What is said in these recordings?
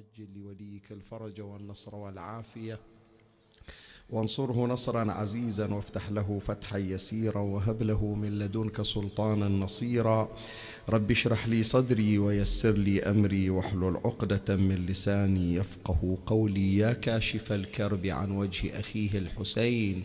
عجل لوليك الفرج والنصر والعافية. وانصره نصرا عزيزا وافتح له فتحا يسيرا وهب له من لدنك سلطانا نصيرا. رب اشرح لي صدري ويسر لي أمري واحلل عقدة من لساني يفقه قولي. يا كاشف الكرب عن وجه أخيه الحسين.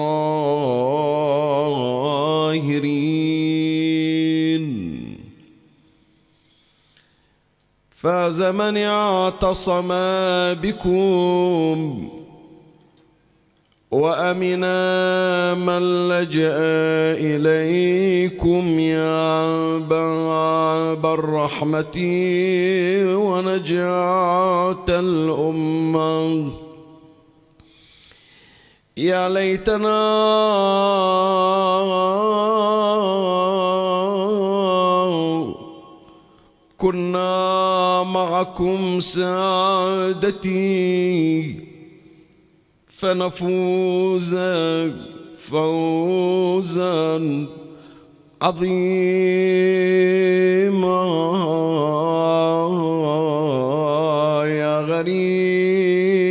فاز من اعتصم بكم وامنا من لجأ إليكم يا باب الرحمة ونجاة الأمة. يا ليتنا كنا معكم سادتي فنفوز فوزا عظيما. يا غريب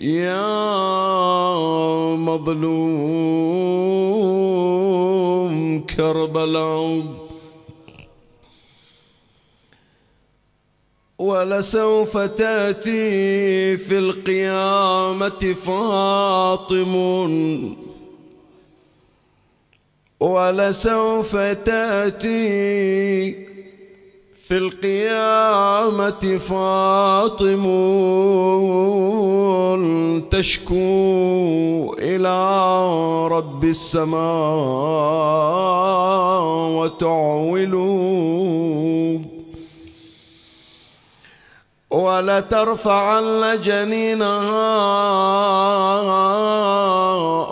يا مظلوم كربلاء. ولسوف تأتي في القيامة فاطم. ولسوف تأتي في القيامة فاطم. تشكو إلى رب السماء وتعول ولترفعن جنينها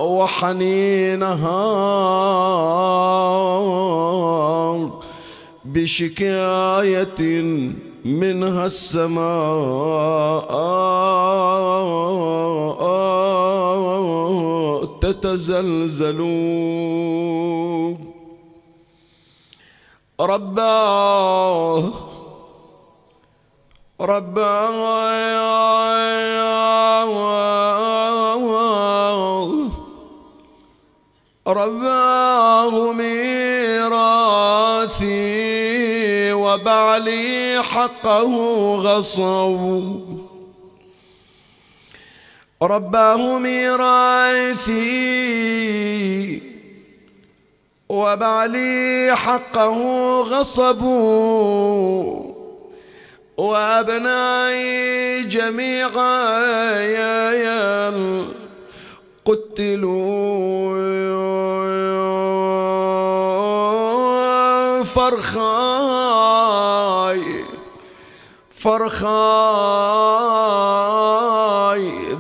وحنينها بشكاية منها السماء تتزلزل. رباه رباه رباه ميراثي وبعلي حقه غصوا رباه ميراثي وبعلي حقه غصبوا وأبنائي جميعا يا يا قتلوا فرخاي فرخاي.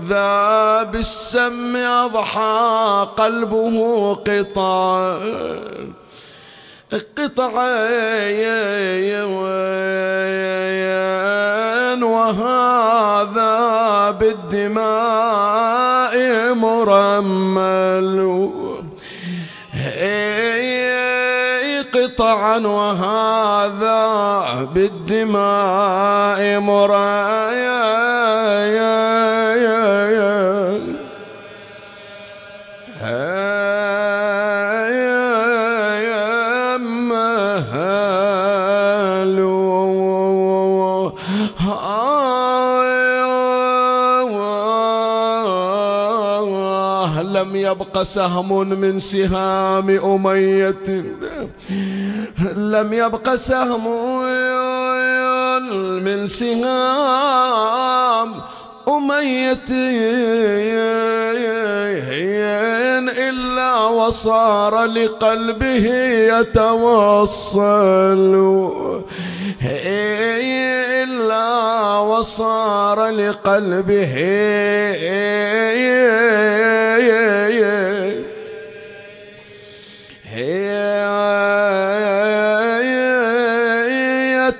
ذا بالسم أضحى قلبه قطع قطعين وهذا بالدماء مرمل. قطعا وهذا بالدماء مرمل. لم يبق سهم من سهام أمية. لم يبق سهم من سهام أمية. إلا وصار لقلبه يتوصل. إلا وصار لقلبه.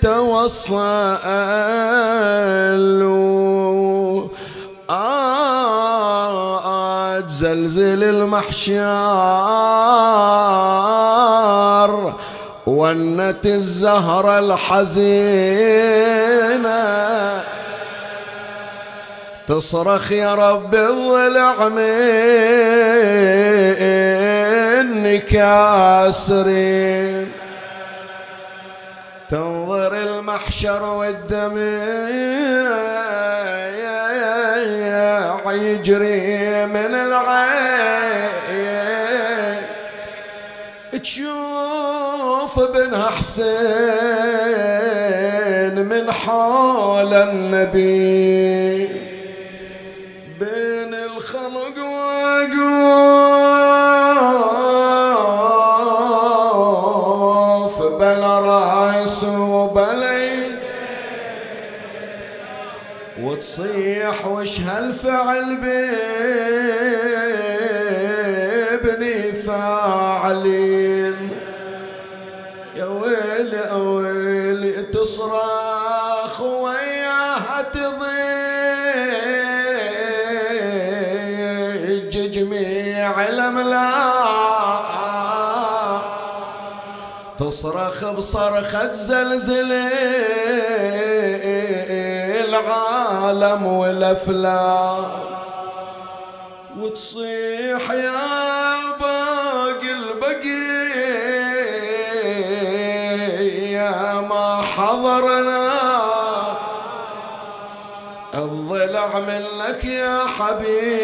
يتوصل آه زلزل المحشار ونت الزهرة الحزينة. تصرخ يا رب الضلع منك كاسرين تنظر المحشر والدمع يجري من العين. تشوف ابنها حسين من حول النبي. بين الخلق وقوف بلا رأس وبلا وتصيح وش هالفعل بابني فاعلين تصرخ بصرخة زلزلة العالم والافلاك وتصيح يا باقي البقية ما حضرنا. الضلع منك يا حبيبي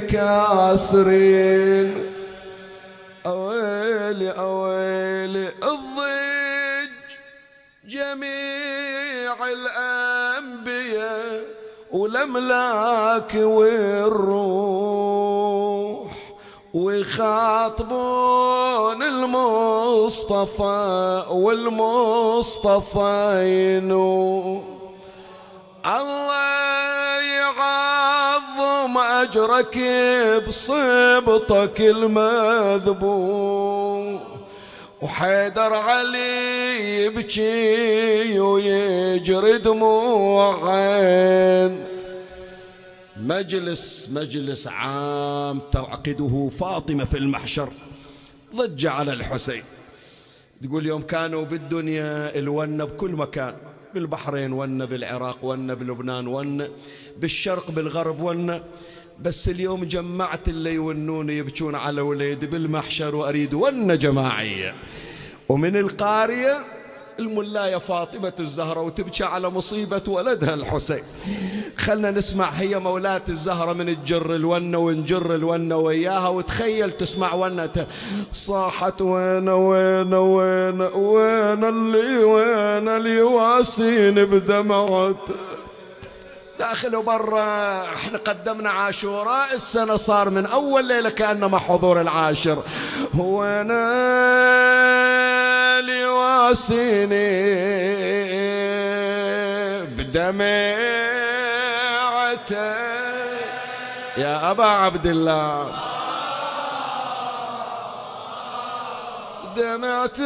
كاسرين. أويلي أويلي الضج. جميع الأنبياء والأملاك والروح ويخاطبون المصطفى والمصطفى ينو الله يعظم أجرك بصبطك المذبوح. وحيدر علي يبكي ويجري دموع عين مجلس مجلس عام تعقده فاطمة في المحشر ضج على الحسين. تقول يوم كانوا بالدنيا الونة بكل مكان بالبحرين ونة بالعراق ونة بلبنان ونة بالشرق بالغرب ونة بس اليوم جمعت اللي يونون يبكون على وليدي بالمحشر وأريد ونة جماعية ومن القارية الملاية فاطمة الزهرة وتبكي على مصيبة ولدها الحسين. خلنا نسمع هي مولاة الزهرة من الجر الونة ونجر الونة وياها وتخيل تسمع ونة. صاحت وين وين وين وين اللي وين اللي واسين بدمعت داخل وبرا إحنا قدمنا عاشوراء السنة صار من أول ليلة كأنما حضور العاشر. هو أنا لواسيني بدمعته يا أبا عبد الله. دمعت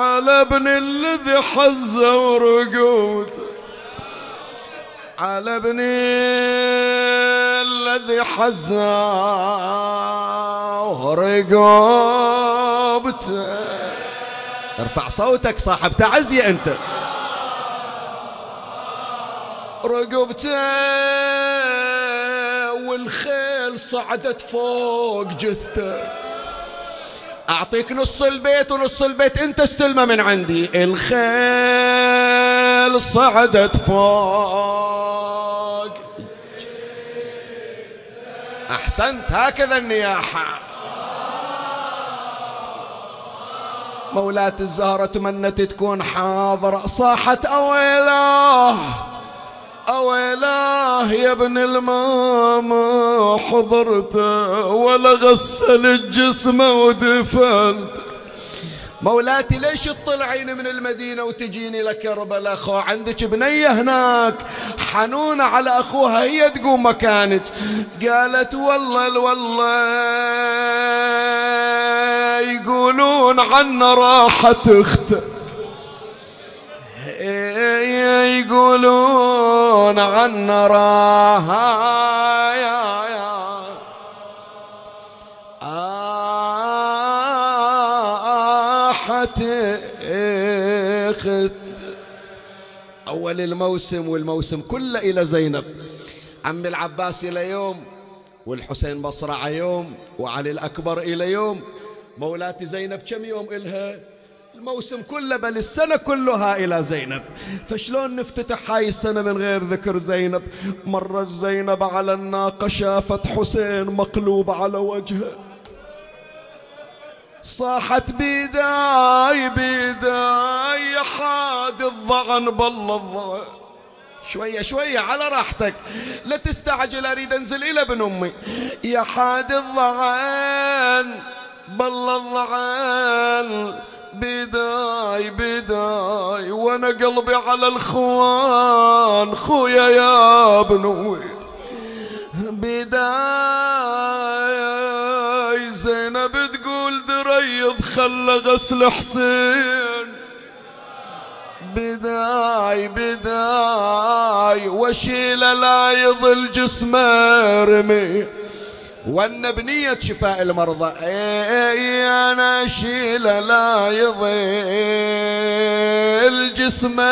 على ابن الذي حز ورقوته على ابن الذي حز ورقوبته ارفع صوتك صاحب تعزية أنت. رقبته والخيل صعدت فوق جثته. أعطيك نص البيت ونص البيت أنت استلمه من عندي. الخيل صعدت فوق. أحسنت هكذا النياحة. مولاة الزهرة تمنت تكون حاضرة صاحت أويلاه أويلاه يا ابن الماما حضرت ولا غسل الجسم ودفنت. مولاتي ليش تطلعين من المدينة وتجيني لكربلاء أخو عندك بنية هناك. حنونة على أخوها هي تقوم مكانك. قالت والله والله يقولون عنا راحت اخته يقولون عنا راحت. اول الموسم والموسم كله إلى زينب. عم العباس إلى يوم والحسين مصرع يوم وعلي الأكبر إلى يوم. مولاتي زينب كم يوم إلها؟ الموسم كله بل السنة كلها إلى زينب. فشلون نفتتح هاي السنة من غير ذكر زينب؟ مرت زينب على الناقة شافت حسين مقلوب على وجهه. صاحت بيداي الضغن بالله الضغن شوية شوية على راحتك. لا تستعجل أريد أنزل إلى ابن أمي. يا حاد الضغن بالله الضغن بداي بداي وأنا قلبي على الخوان. خويا يا ابن أمي. بداي زينب الريض خلى غسل حسين. بداي بداي وشيل لا يظل جسمه رمي. وأن بنية شفاء المرضى. اي أنا اشيل لا يظل جسمه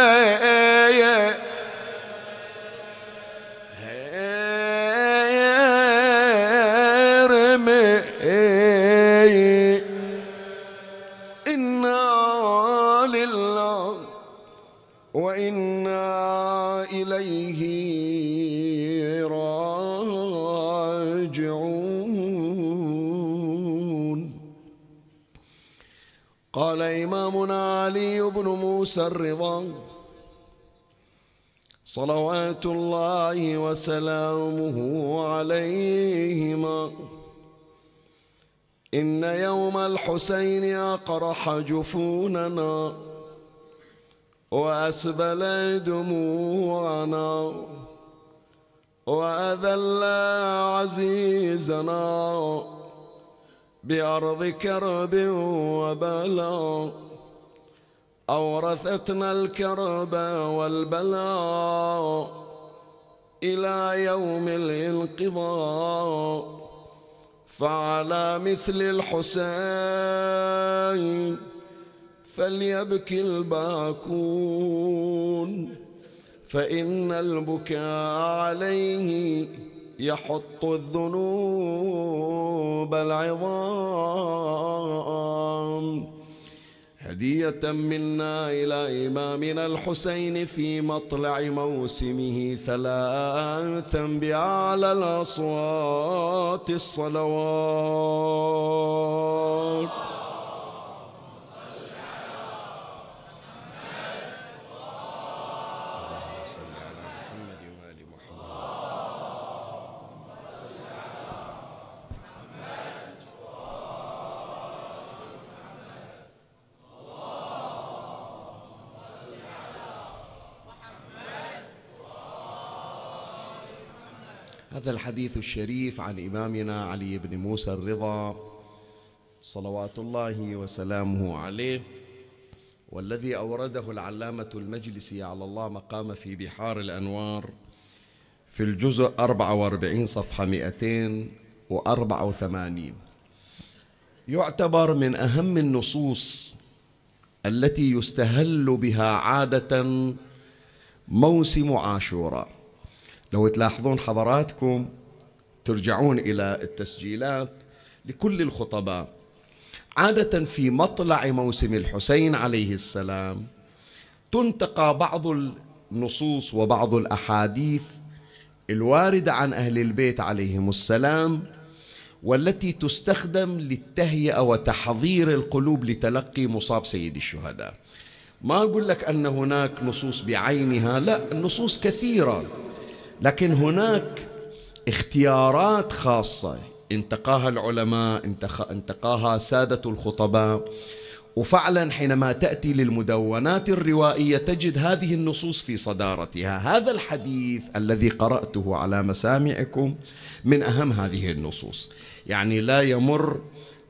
قال إمامنا علي بن موسى الرضا صلوات الله وسلامه عليهما إن يوم الحسين أقرح جفوننا. وأسبل دموعنا وأذل عزيزنا بأرض كرب وبلاء أورثتنا الكرب والبلاء إلى يوم الانقضاء. فعلى مثل الحسين فليبكي الباكون. فإن البكاء عليه يحط الذنوب العظام. هدية منا إلى إمامنا الحسين في مطلع موسمه ثلاثا بأعلى الأصوات الصلوات. هذا الحديث الشريف عن إمامنا علي بن موسى الرضا صلوات الله وسلامه عليه والذي أورده العلامة المجلسي على الله مقام في بحار الأنوار في الجزء 44 صفحة 284 يعتبر من أهم النصوص التي يستهل بها عادة موسم عاشوراء. لو تلاحظون حضراتكم ترجعون إلى التسجيلات لكل الخطباء. عادة في مطلع موسم الحسين عليه السلام تنتقى بعض النصوص وبعض الأحاديث الواردة عن أهل البيت عليهم السلام والتي تستخدم للتهيئة وتحضير القلوب لتلقي مصاب سيد الشهداء. ما أقول لك أن هناك نصوص بعينها لا النصوص كثيرة. لكن هناك اختيارات خاصة انتقاها العلماء انتقاها سادة الخطباء. وفعلا حينما تأتي للمدونات الروائية تجد هذه النصوص في صدارتها. هذا الحديث الذي قرأته على مسامعكم من أهم هذه النصوص. يعني لا يمر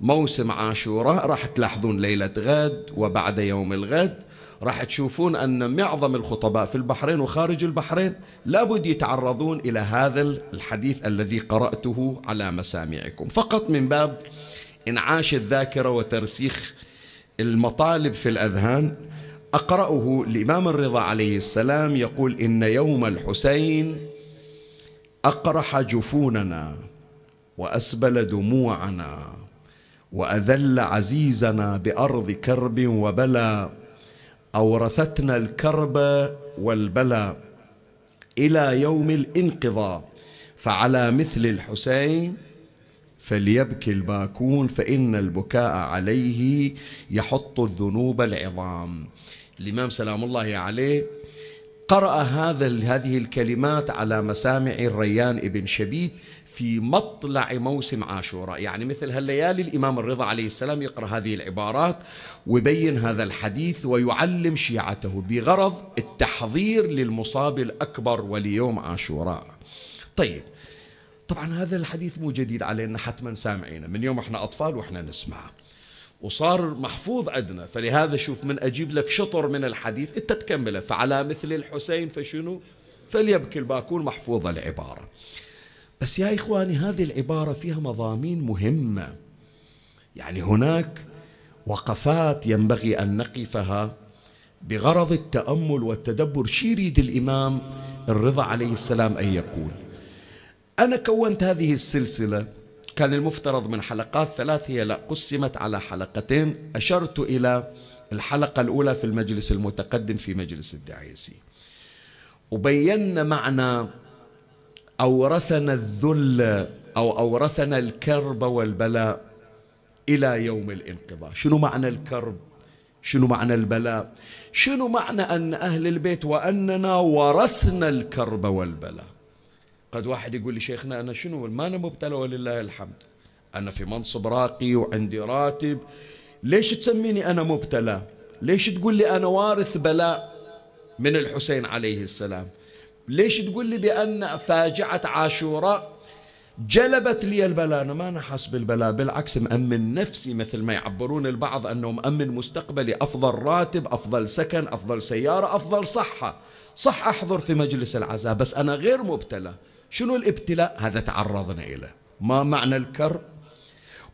موسم عاشوراء راح تلاحظون ليلة غد وبعد يوم الغد. راح تشوفون أن معظم الخطباء في البحرين وخارج البحرين لابد يتعرضون إلى هذا الحديث الذي قرأته على مسامعكم. فقط من باب إنعاش الذاكرة وترسيخ المطالب في الأذهان أقرأه الإمام الرضا عليه السلام يقول إن يوم الحسين أقرح جفوننا وأسبل دموعنا وأذل عزيزنا بأرض كرب وبلى أورثتنا الكرب والبلاء إلى يوم الانقضاء فعلى مثل الحسين فليبكي الباكون فإن البكاء عليه يحط الذنوب العظام. الإمام سلام الله عليه قرأ هذا هذه الكلمات على مسامع الريان ابن شبيب في مطلع موسم عاشوراء. يعني مثل هالليالي الإمام الرضا عليه السلام يقرأ هذه العبارات ويبين هذا الحديث ويعلم شيعته بغرض التحضير للمصاب الأكبر وليوم عاشوراء. طيب طبعا هذا الحديث مو جديد علينا حتما سامعينه. من يوم إحنا أطفال وإحنا نسمعه وصار محفوظ عندنا. فلهذا شوف من أجيب لك شطر من الحديث أنت تكمله. فعلى مثل الحسين فشنو؟ فليبكي الباكون محفوظة العبارة. بس يا إخواني هذه العبارة فيها مضامين مهمة. يعني هناك وقفات ينبغي أن نقفها بغرض التأمل والتدبر شي يريد الإمام الرضا عليه السلام أن يقول. أنا كونت هذه السلسلة كان المفترض من حلقات ثلاث هي لا قسمت على حلقتين. أشرت إلى الحلقة الأولى في المجلس المتقدم في مجلس الدعيسي وبينا معنى أورثنا الذل أو أورثنا الكرب والبلاء إلى يوم الانقضاء. شنو معنى الكرب؟ شنو معنى البلاء؟ شنو معنى أن أهل البيت وأننا ورثنا الكرب والبلاء؟ قد واحد يقول لي شيخنا أنا شنو؟ ما أنا مبتلى ولله الحمد. أنا في منصب راقي وعندي راتب. ليش تسميني أنا مبتلى؟ ليش تقول لي أنا وارث بلاء؟ من الحسين عليه السلام. ليش تقول لي بأن فاجعة عاشوراء جلبت لي البلاء؟ أنا ما نحس بالبلاء بالعكس مأمن نفسي مثل ما يعبرون البعض أنه مأمن مستقبلي. أفضل راتب أفضل سكن أفضل سيارة أفضل صحة. صح أحضر في مجلس العزاء بس أنا غير مبتلى. شنو الابتلاء؟ هذا تعرضنا إليه. ما معنى الكرب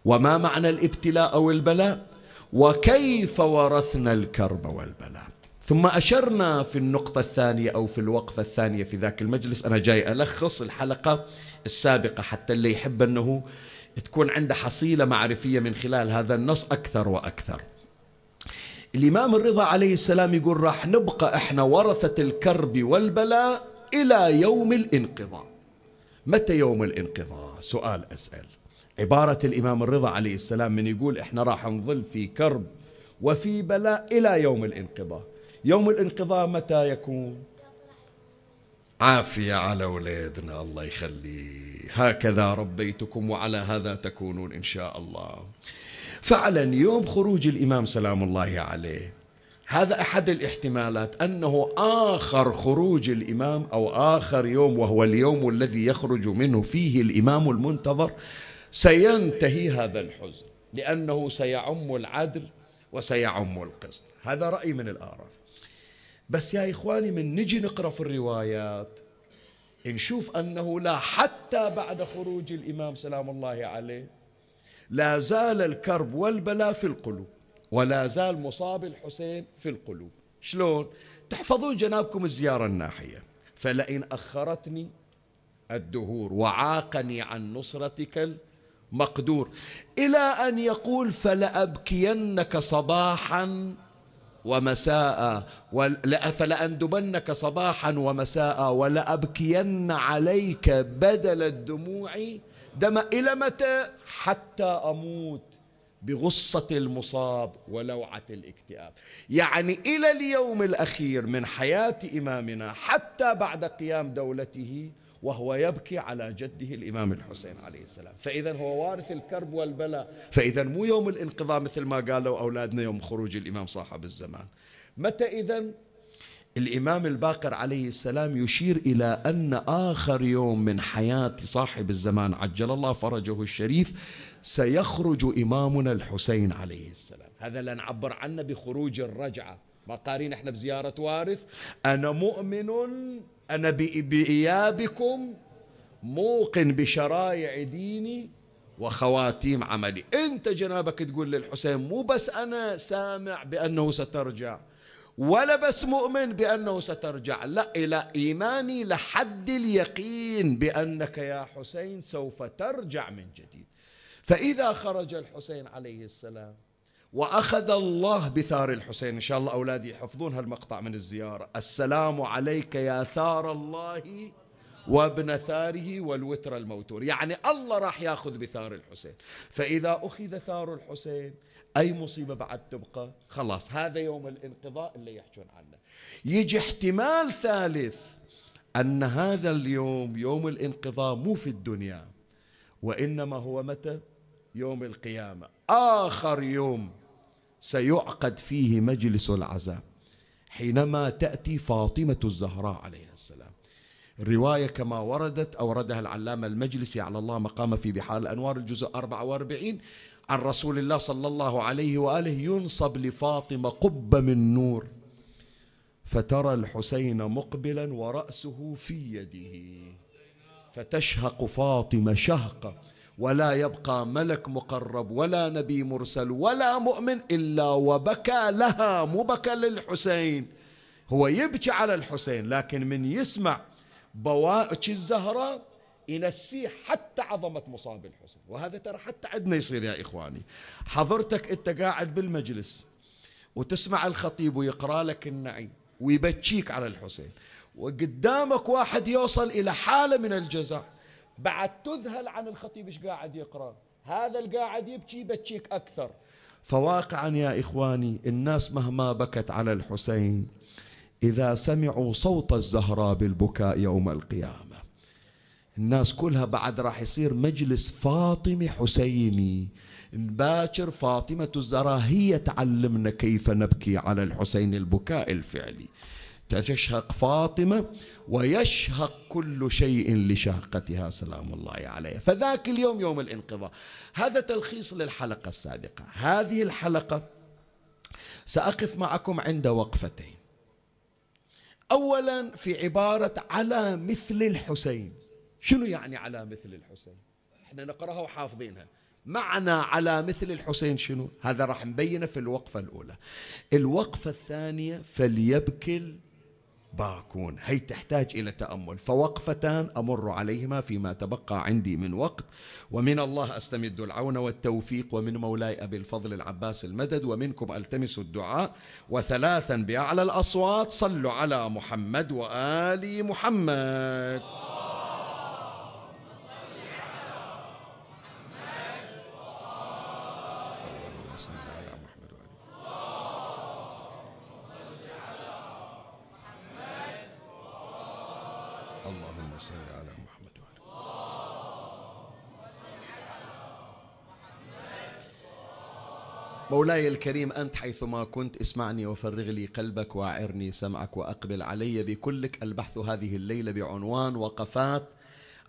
وما معنى الابتلاء أو البلاء؟ وكيف ورثنا الكرب والبلاء؟ ثم أشرنا في النقطة الثانية أو في الوقفة الثانية في ذاك المجلس. أنا جاي ألخص الحلقة السابقة حتى اللي يحب أنه تكون عنده حصيلة معرفية من خلال هذا النص أكثر وأكثر. الإمام الرضا عليه السلام يقول راح نبقى إحنا ورثة الكرب والبلاء إلى يوم الانقضاء. متى يوم الانقضاء؟ سؤال أسأل. عبارة الإمام الرضا عليه السلام من يقول إحنا راح نظل في كرب وفي بلاء إلى يوم الانقضاء. يوم الانقضاء متى يكون؟ عافية على أولادنا الله يخليه هكذا ربيتكم وعلى هذا تكونون إن شاء الله. فعلا يوم خروج الإمام سلام الله عليه هذا أحد الاحتمالات أنه آخر خروج الإمام أو آخر يوم وهو اليوم الذي يخرج منه فيه الإمام المنتظر سينتهي هذا الحزن لأنه سيعم العدل وسيعم القسط. هذا رأي من الآراء. بس يا إخواني من نجي نقرأ في الروايات نشوف أنه لا حتى بعد خروج الإمام سلام الله عليه لا زال الكرب والبلاء في القلوب ولا زال مصاب الحسين في القلوب. شلون؟ تحفظون جنابكم الزيارة الناحية. فلئن أخرتني الدهور وعاقني عن نصرتك المقدور إلى أن يقول فلأبكينك صباحا ومساء فلأندبنك صباحا ومساء ولأبكين عليك بدل الدموع دم إلى متى؟ حتى أموت بغصة المصاب ولوعة الاكتئاب. يعني إلى اليوم الأخير من حياة إمامنا حتى بعد قيام دولته وهو يبكي على جده الإمام الحسين عليه السلام. فإذا هو وارث الكرب والبلاء. فإذا مو يوم الانقضاء مثل ما قالوا أولادنا يوم خروج الإمام صاحب الزمان. متى إذا الإمام الباقر عليه السلام يشير إلى أن آخر يوم من حياة صاحب الزمان عجل الله فرجه الشريف سيخرج إمامنا الحسين عليه السلام. هذا اللي نعبر عنه بخروج الرجعة. ما قارين إحنا بزيارة وارث. أنا مؤمن أنا بإيابكم موقن بشرائع ديني وخواتيم عملي. أنت جنابك تقول للحسين مو بس أنا سامع بأنه سترجع ولا بس مؤمن بأنه سترجع لا إلى إيماني لحد اليقين بأنك يا حسين سوف ترجع من جديد. فإذا خرج الحسين عليه السلام وأخذ الله بثار الحسين. إن شاء الله أولادي يحفظون هالمقطع من الزيارة. السلام عليك يا ثار الله وابن ثاره والوتر الموتور. يعني الله راح ياخذ بثار الحسين. فإذا أخذ ثار الحسين أي مصيبة بعد تبقى؟ خلاص هذا يوم الانقضاء اللي يحجون عنه. يجي احتمال ثالث أن هذا اليوم يوم الانقضاء مو في الدنيا وإنما هو متى؟ يوم القيامة. آخر يوم. سيعقد فيه مجلس العزاء حينما تأتي فاطمة الزهراء عليها السلام. الرواية كما وردت أوردها العلامة المجلسي على الله مقام في بحار الأنوار الجزء 44 عن رسول الله صلى الله عليه وآله ينصب لفاطمة قبة من نور فترى الحسين مقبلا ورأسه في يده فتشهق فاطمة شهقه ولا يبقى ملك مقرب ولا نبي مرسل ولا مؤمن إلا وبكى لها مو بكى للحسين. هو يبكي على الحسين لكن من يسمع بواكي الزهراء ينسيه حتى عظمة مصاب الحسين. وهذا ترى حتى عندنا يصير يا إخواني. حضرتك أنت قاعد بالمجلس وتسمع الخطيب ويقرأ لك النعيم ويبكيك على الحسين. وقدامك واحد يوصل إلى حالة من الجزع بعد تذهل عن الخطيب إيش قاعد يقرأ؟ هذا القاعد يبكي يبكيك أكثر. فواقعا يا إخواني الناس مهما بكت على الحسين إذا سمعوا صوت الزهراء بالبكاء يوم القيامة. الناس كلها بعد راح يصير مجلس فاطمي حسيني. باكر فاطمة الزهراء هي تعلمنا كيف نبكي على الحسين البكاء الفعلي. تشهق فاطمة ويشهق كل شيء لشهقتها سلام الله عليها. فذاك اليوم يوم الانقضاء. هذا تلخيص للحلقة السابقة. هذه الحلقة سأقف معكم عند وقفتين. أولا في عبارة على مثل الحسين. شنو يعني على مثل الحسين؟ إحنا نقرأها وحافظينها. معنى على مثل الحسين شنو؟ هذا راح نبينه في الوقفة الأولى. الوقفة الثانية فليبكي باكون. هي تحتاج إلى تأمل. فوقفتان أمر عليهما فيما تبقى عندي من وقت. ومن الله أستمد العون والتوفيق. ومن مولاي أبي الفضل العباس المدد. ومنكم ألتمس الدعاء. وثلاثا بأعلى الأصوات. صلوا على محمد وآل محمد. مولاي الكريم أنت حيثما كنت اسمعني وفرغ لي قلبك وأعرني سمعك وأقبل علي بكلك البحث هذه الليلة بعنوان وقفات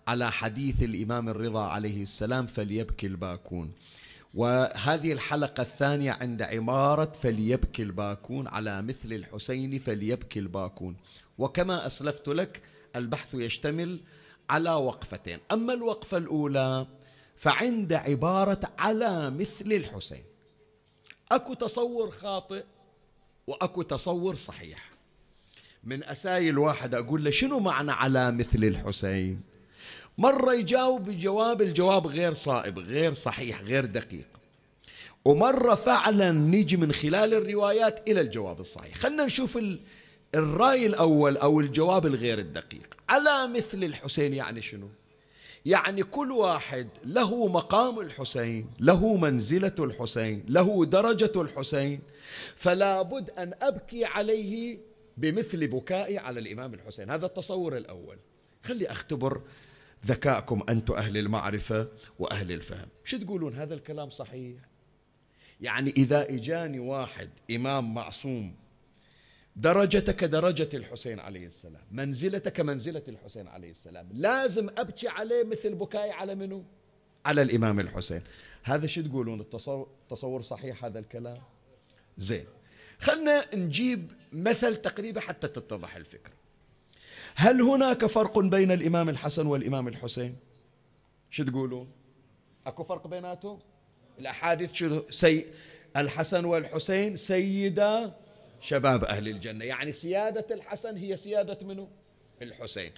على حديث الإمام الرضا عليه السلام فليبكي الباكون. وهذه الحلقة الثانية عند عمارة فليبكي الباكون على مثل الحسين فليبكي الباكون. وكما أسلفت لك البحث يشتمل على وقفتين. أما الوقفة الأولى فعند عبارة على مثل الحسين. أكو تصور خاطئ وأكو تصور صحيح. من أسايل واحد أقول له شنو معنى على مثل الحسين؟ مرة يجاوب بجواب الجواب غير صائب غير صحيح غير دقيق. ومرة فعلا نيجي من خلال الروايات إلى الجواب الصحيح. خلنا نشوف الرأي الأول أو الجواب الغير الدقيق. على مثل الحسين يعني شنو؟ يعني كل واحد له مقام الحسين له منزلة الحسين له درجة الحسين. فلا بد أن أبكي عليه بمثل بكائي على الإمام الحسين. هذا التصور الأول. خلي أختبر ذكاءكم أنتم أهل المعرفة وأهل الفهم. شو تقولون؟ هذا الكلام صحيح؟ يعني إذا إجاني واحد إمام معصوم درجتك درجة الحسين عليه السلام منزلتك منزلة الحسين عليه السلام. لازم أبكي عليه مثل بكائي على منو؟ على الإمام الحسين. هذا شو تقولون؟ التصور صحيح هذا الكلام؟ زين. خلنا نجيب مثل تقريبا حتى تتضح الفكرة. هل هناك فرق بين الإمام الحسن والإمام الحسين؟ شو تقولون؟ أكو فرق بيناتهم؟ الأحاديث شو سي الحسن والحسين سيدا شباب أهل الجنة. يعني سيادة الحسن هي سيادة منه الحسين.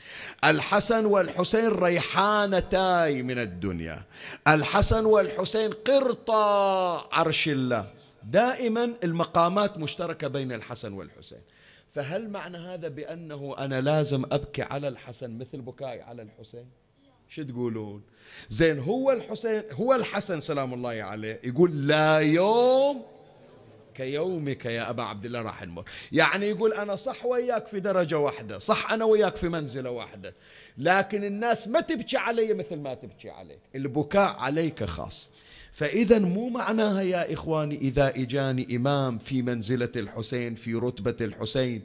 الحسن والحسين ريحانتاي من الدنيا. الحسن والحسين قرطا عرش الله. دائما المقامات مشتركة بين الحسن والحسين. فهل معنى هذا بأنه أنا لازم أبكي على الحسن مثل بكائي على الحسين؟ شو تقولون؟ زين هو الحسين هو الحسن سلام الله عليه يقول لا يوم كيومك يا أبا عبد الله راح نمر يعني يقول أنا صح وياك في درجة واحدة صح أنا وياك في منزلة واحدة. لكن الناس ما تبكي علي مثل ما تبكي عليك. البكاء عليك خاص. فإذا مو معناها يا إخواني إذا إجاني إمام في منزلة الحسين في رتبة الحسين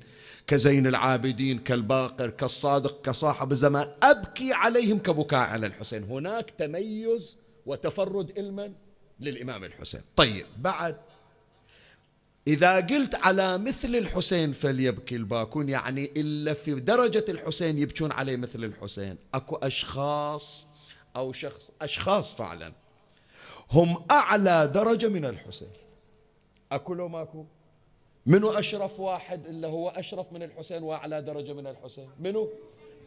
كزين العابدين كالباقر كالصادق كصاحب الزمان أبكي عليهم كبكاء على الحسين. هناك تميز وتفرد علما للإمام الحسين. طيب بعد إذا قلت على مثل الحسين فليبكي الباكون يعني إلا في درجة الحسين يبكون عليه مثل الحسين. أكو أشخاص أو شخص أشخاص فعلا هم أعلى درجة من الحسين. أكو لو ماكو؟ منو أشرف واحد إلا هو أشرف من الحسين وأعلى درجة من الحسين؟ منو؟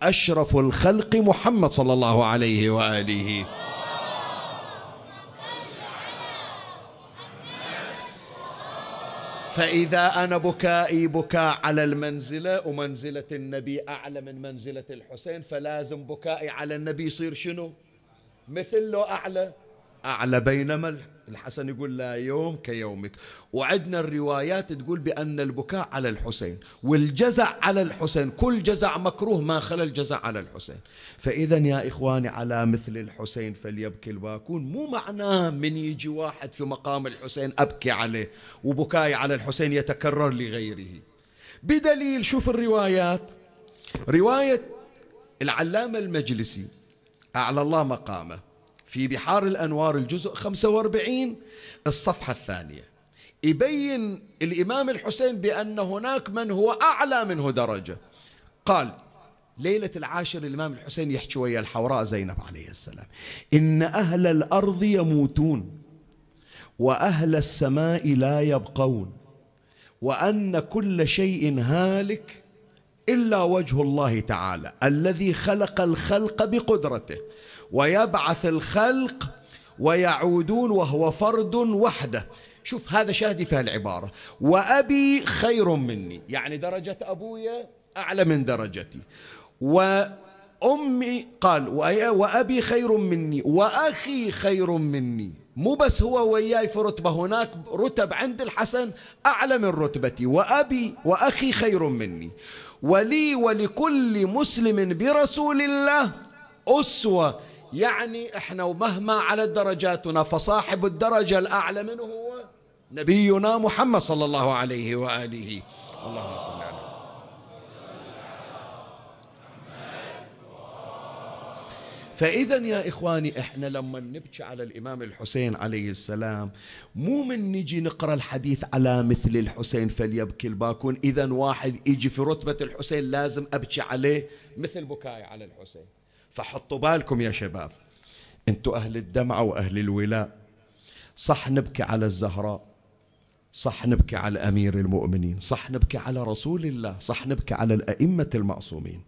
أشرف الخلق محمد صلى الله عليه وآله. فإذا أنا بكائي بكاء على المنزلة ومنزلة النبي أعلى من منزلة الحسين فلازم بكائي على النبي يصير شنو؟ مثل له أعلى أعلى بينما الحسن يقول لا يوم كيومك. وعندنا الروايات تقول بأن البكاء على الحسين والجزع على الحسين. كل جزع مكروه ما خلا الجزع على الحسين. فإذا يا إخواني على مثل الحسين فليبكي الباكون. مو معناه من يجي واحد في مقام الحسين أبكي عليه وبكاي على الحسين يتكرر لغيره. بدليل شوف الروايات. رواية العلامة المجلسي أعلى الله مقامه. في بحار الأنوار الجزء 45 الصفحة الثانية. يبين الإمام الحسين بأن هناك من هو أعلى منه درجة. قال ليلة العاشر الإمام الحسين يحكي ويا الحوراء زينب عليه السلام. إن أهل الأرض يموتون وأهل السماء لا يبقون وأن كل شيء هالك إلا وجه الله تعالى الذي خلق الخلق بقدرته ويبعث الخلق ويعودون وهو فرد وحده. شوف هذا شاهدي في العبارة. وأبي خير مني يعني درجة أبويا أعلى من درجتي. وأمي قال وأبي خير مني وأخي خير مني. مو بس هو وياي في رتبة هناك رتب عند الحسن أعلى من رتبتي. وأبي وأخي خير مني. ولي ولكل مسلم برسول الله أسوة. يعني إحنا ومهما على درجاتنا فصاحب الدرجة الأعلى منه هو نبينا محمد صلى الله عليه وآله. اللهم صل على فإذا يا إخواني إحنا لما نبكي على الإمام الحسين عليه السلام مو من نجي نقرأ الحديث على مثل الحسين فليبكي الباكون. إذا واحد يجي في رتبة الحسين لازم أبكي عليه مثل بكاي على الحسين. فحطوا بالكم يا شباب أنتوا أهل الدمعة وأهل الولاء. صح نبكي على الزهراء. صح نبكي على أمير المؤمنين صح نبكي على رسول الله صح نبكي على الأئمة المعصومين.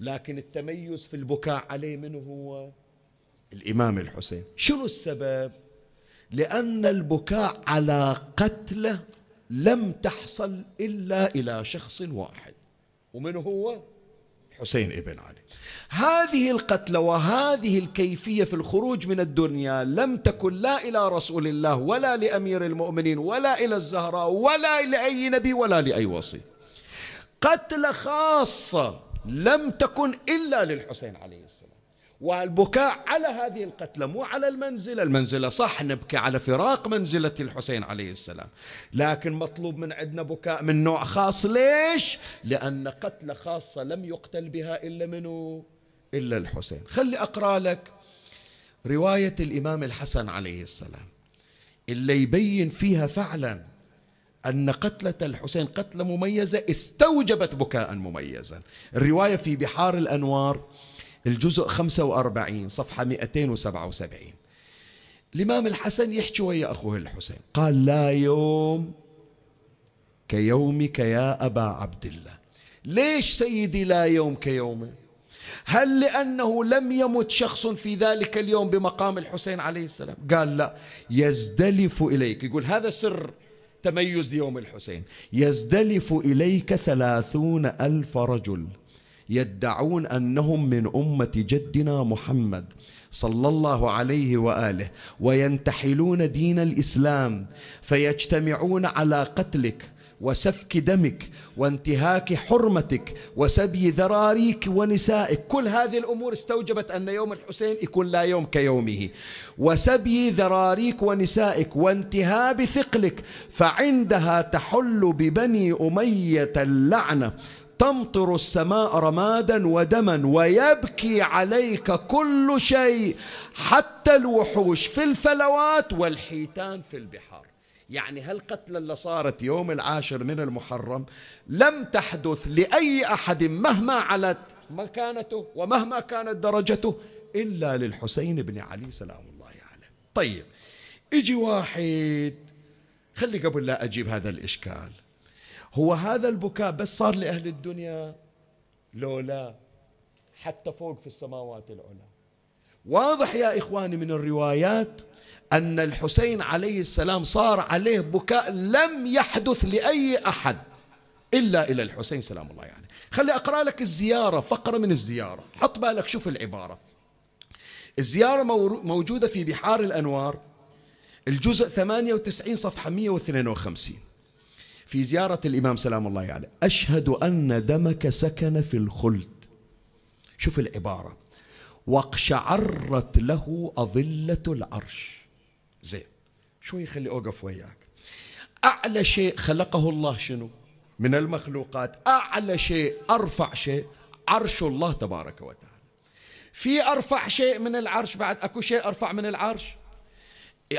لكن التميز في البكاء عليه من هو؟ الإمام الحسين. شنو السبب؟ لأن البكاء على قتله لم تحصل إلا إلى شخص واحد. ومن هو؟ حسين ابن علي. هذه القتلة وهذه الكيفية في الخروج من الدنيا لم تكن لا إلى رسول الله ولا لأمير المؤمنين ولا إلى الزهراء ولا لأي نبي ولا لأي وصي. قتلة خاصة لم تكن إلا للحسين عليه السلام. والبكاء على هذه القتلى مو على المنزلة المنزلة صح نبكي على فراق منزلة الحسين عليه السلام. لكن مطلوب من عندنا بكاء من نوع خاص. ليش؟ لأن قتلة خاصة لم يقتل بها إلا منه إلا الحسين. خلي أقرأ لك رواية الإمام الحسن عليه السلام. اللي يبين فيها فعلا أن قتلة الحسين قتلة مميزة استوجبت بكاء مميزا. الرواية في بحار الأنوار الجزء 45 صفحة 277 الإمام الحسن يحكي ويا أخوه الحسين قال لا يوم كيومك يا أبا عبد الله. ليش سيدي لا يوم كيومه؟ هل لأنه لم يمت شخص في ذلك اليوم بمقام الحسين عليه السلام؟ قال لا. يزدلف إليك يقول هذا سر تميز يوم الحسين. يزدلف إليك ثلاثون ألف رجل. يدعون أنهم من أمة جدنا محمد صلى الله عليه وآله وينتحلون دين الإسلام فيجتمعون على قتلك وسفك دمك وانتهاك حرمتك وسبي ذراريك ونسائك. كل هذه الأمور استوجبت أن يوم الحسين يكون لا يوم كيومه. وسبي ذراريك ونسائك وانتهاب ثقلك فعندها تحل ببني أمية اللعنة. تمطر السماء رمادا ودما ويبكي عليك كل شيء حتى الوحوش في الفلوات والحيتان في البحار يعني هالقتلة اللي صارت يوم العاشر من المحرم لم تحدث لأي أحد مهما علت مكانته ومهما كانت درجته إلا للحسين بن علي سلام الله عليه يعني. طيب إجي واحد خلي قبل لا أجيب هذا الإشكال هو هذا البكاء بس صار لأهل الدنيا؟ لو لا. حتى فوق في السماوات العلى. واضح يا إخواني من الروايات أن الحسين عليه السلام صار عليه بكاء لم يحدث لأي أحد إلا إلى الحسين سلام الله يعني. خلي أقرأ لك الزيارة فقرة من الزيارة. حط بالك شوف العبارة. الزيارة موجودة في بحار الأنوار الجزء 98 صفحة 152 في زيارة الإمام سلام الله عليه. يعني أشهد أن دمك سكن في الخلد. شوف العبارة. واقشعرت له أظلة العرش. زين. شوي خلي أوقف وياك. أعلى شيء خلقه الله شنو؟ من المخلوقات. أعلى شيء أرفع شيء. عرش الله تبارك وتعالى. في أرفع شيء من العرش بعد؟ أكو شيء أرفع من العرش؟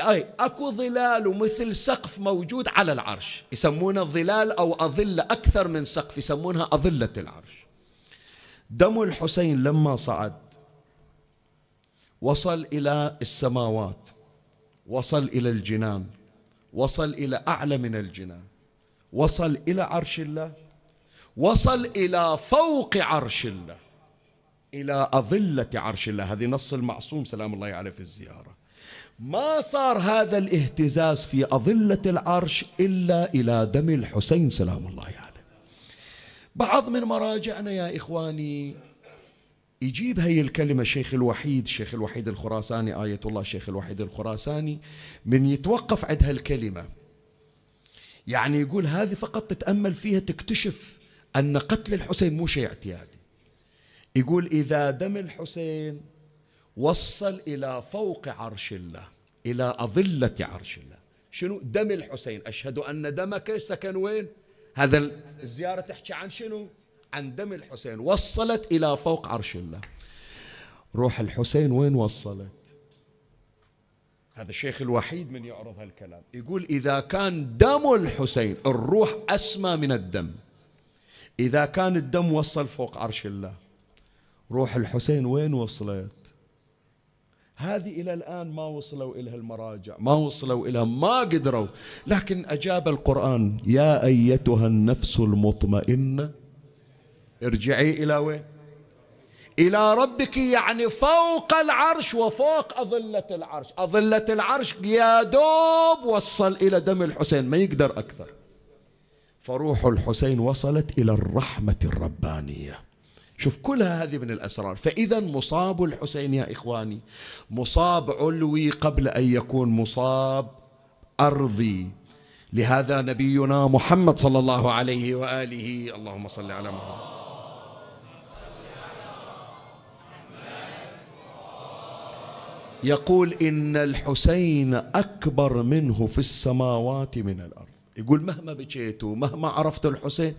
أي أكو ظلال مثل سقف موجود على العرش. يسمونه ظلال أو أظلة أكثر من سقف يسمونها أظلة العرش. دم الحسين لما صعد وصل إلى السماوات وصل إلى الجنان وصل إلى أعلى من الجنان وصل إلى عرش الله وصل إلى فوق عرش الله إلى أظلة عرش الله. هذه نص المعصوم سلام الله عليه في الزيارة. ما صار هذا الاهتزاز في أظلة العرش إلا إلى دم الحسين سلام الله عليه يعني. بعض من مراجعنا يا إخواني يجيب هي الكلمة الشيخ الوحيد الشيخ الوحيد الخراساني آية الله الشيخ الوحيد الخراساني من يتوقف عند هالكلمة يعني يقول هذه فقط تتأمل فيها تكتشف أن قتل الحسين مو شيء اعتيادي يقول إذا دم الحسين وصل إلى فوق عرش الله إلى أظلة عرش الله. شنو؟ دم الحسين. أشهد أن دمك سكن وين؟ هذا الزيارة تحكي عن شنو؟ عن دم الحسين. وصلت إلى فوق عرش الله. روح الحسين وين وصلت؟ هذا الشيخ الوحيد من يعرض هالكلام. يقول إذا كان دم الحسين الروح أسمى من الدم. إذا كان الدم وصل فوق عرش الله روح الحسين وين وصلت؟ هذه إلى الآن ما وصلوا إليها المراجع ما وصلوا إليها ما قدروا. لكن أجاب القرآن يا أيتها النفس المطمئنة ارجعي إلى وين؟ إلى ربك يعني فوق العرش وفوق أظلة العرش. أظلة العرش يا دوب وصل إلى دم الحسين ما يقدر أكثر. فروح الحسين وصلت إلى الرحمة الربانية. شوف كل هذه من الأسرار. فإذا مصاب الحسين يا إخواني مصاب علوي قبل أن يكون مصاب أرضي. لهذا نبينا محمد صلى الله عليه وآله. اللهم صل على محمد. يقول إن الحسين أكبر منه في السماوات من الأرض. يقول مهما بكيتوا مهما عرفتوا الحسين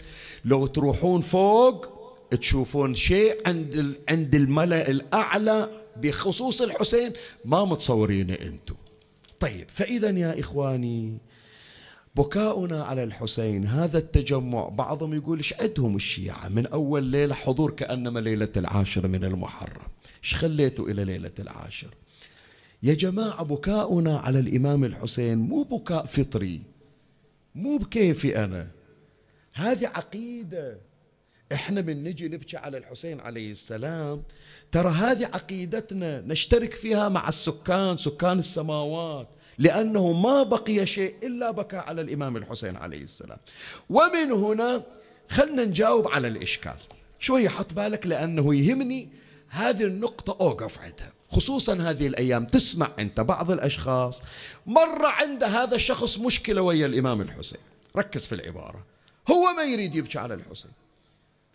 لو تروحون فوق تشوفون شيء عند عند الملأ الأعلى بخصوص الحسين ما متصورينه أنتم طيب فإذا يا إخواني بكاؤنا على الحسين هذا التجمع بعضهم يقول إيش عندهم الشيعة؟ من أول ليلة حضور كأنما ليلة العاشر من المحرم. إيش خليتوا إلى ليلة العاشر؟ يا جماعة بكاؤنا على الإمام الحسين مو بكاء فطري مو بكيفي أنا. هذه عقيدة. إحنا من نجي نبكي على الحسين عليه السلام. ترى هذه عقيدتنا نشترك فيها مع السكان سكان السماوات لأنه ما بقي شيء إلا بكى على الإمام الحسين عليه السلام. ومن هنا خلنا نجاوب على الإشكال. شوية حط بالك لأنه يهمني هذه النقطة أوقف عندها. خصوصا هذه الأيام. تسمع أنت بعض الأشخاص. مر عند هذا الشخص مشكلة ويا الإمام الحسين. ركز في العبارة. هو ما يريد يبكي على الحسين.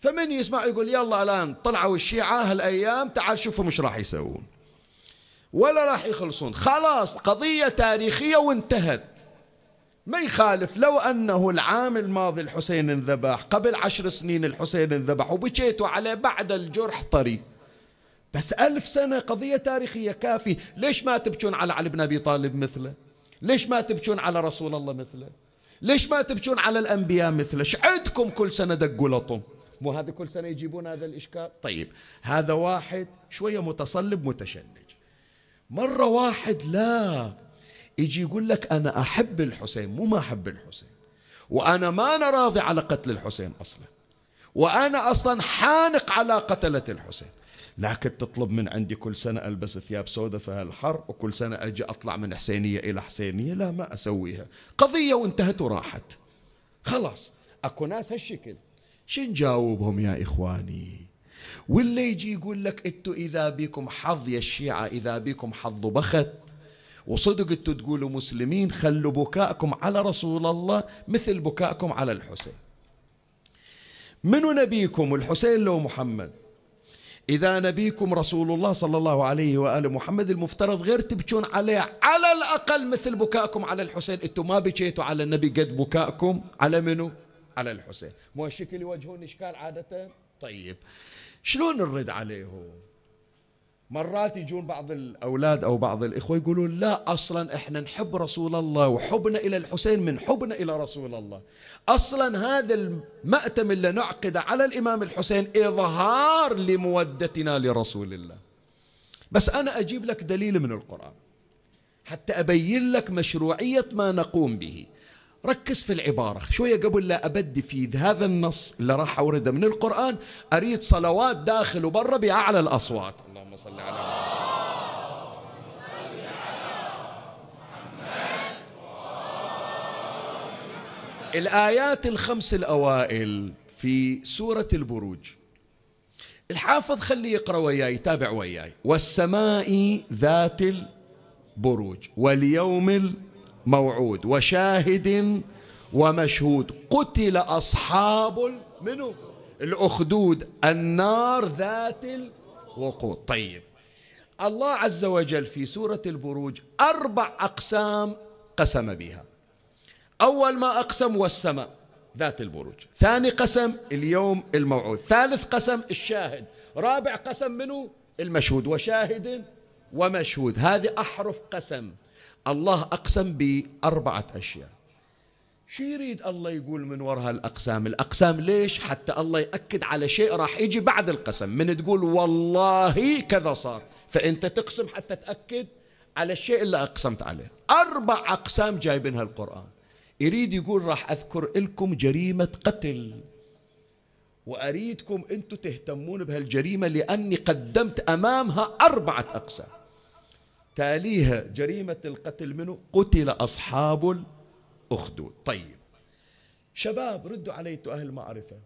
فمن يسمع يقول يلا الآن طلعوا الشيعة هالأيام تعال شوفوا مش راح يسوون. ولا راح يخلصون. خلاص قضية تاريخية وانتهت. ما يخالف لو أنه العام الماضي الحسين انذبح قبل عشر سنين الحسين انذبح وبكيتوا عليه بعد الجرح طري. بس ألف سنة قضية تاريخية كافي ليش ما تبكون على علي بن أبي طالب مثله؟ ليش ما تبكون على رسول الله مثله؟ ليش ما تبكون على الأنبياء مثله؟ عندكم كل سنة دقوا لطم. مو هذا كل سنة يجيبون هذا الإشكال؟ طيب هذا واحد شوية متصلب متشنج. مرة واحد لا يجي يقول لك أنا أحب الحسين مو ما أحب الحسين. وأنا ما أنا راضي على قتل الحسين أصلا. وأنا أصلا حانق على قتلة الحسين. لكن تطلب من عندي كل سنة ألبس ثياب سوداء في هالحر وكل سنة أجي أطلع من حسينية إلى حسينية لا ما أسويها. قضية وانتهت وراحت. خلاص أكو ناس هالشكل. شو نجاوبهم يا إخواني؟ واللي يجي يقول لك أنتوا إذا بكم حظ يا الشيعة إذا بكم حظ بخت وصدق أنتوا تقولوا مسلمين خلوا بكاءكم على رسول الله مثل بكاءكم على الحسين. منو نبيكم؟ الحسين لو محمد. إذا نبيكم رسول الله صلى الله عليه وآله محمد المفترض غير تبكون عليه على الأقل مثل بكاءكم على الحسين. أنتم ما بكيتوا على النبي قد بكاءكم؟ على منو؟ على الحسين. مو الشكل يوجهون إشكال عادة؟ طيب. شلون نرد عليهم؟ مرات يجون بعض الأولاد أو بعض الإخوة يقولون لا أصلا إحنا نحب رسول الله وحبنا إلى الحسين من حبنا إلى رسول الله. أصلا هذا المأتم اللي نعقد على الإمام الحسين إظهار لمودتنا لرسول الله. بس أنا أجيب لك دليل من القرآن. حتى أبين لك مشروعية ما نقوم به. ركز في العبارة. شوية قبل لا أبدي في هذا النص اللي راح أوردة من القرآن أريد صلوات داخل وبرا بأعلى الأصوات. اللهم صل على محمد. الآيات الخمس الأوائل في سورة البروج. الحافظ خليه يقرأ وياي يتابع وياي. والسماء ذات البروج واليوم الموعود وشاهد ومشهود. قتل أصحاب منه الأخدود. النار ذات الوقود. طيب. الله عز وجل في سورة البروج أربع أقسام قسم بها. أول ما أقسم والسماء ذات البروج. ثاني قسم اليوم الموعود. ثالث قسم الشاهد. رابع قسم منه المشهود. وشاهد ومشهود. هذه أحرف قسم. الله أقسم بأربعة أشياء. شو يريد الله يقول من وراء الأقسام؟ الأقسام ليش؟ حتى الله يأكد على شيء راح يجي بعد القسم. من تقول والله كذا صار. فأنت تقسم حتى تأكد على الشيء اللي أقسمت عليه. أربع أقسام جايبينها القرآن. يريد يقول راح أذكر لكم جريمة قتل. وأريدكم أنتم تهتمون بهالجريمة لأني قدمت أمامها أربعة أقسام. تاليها جريمة القتل منه قتل أصحاب الأخدود. طيب شباب ردوا علي أهل المعرفة.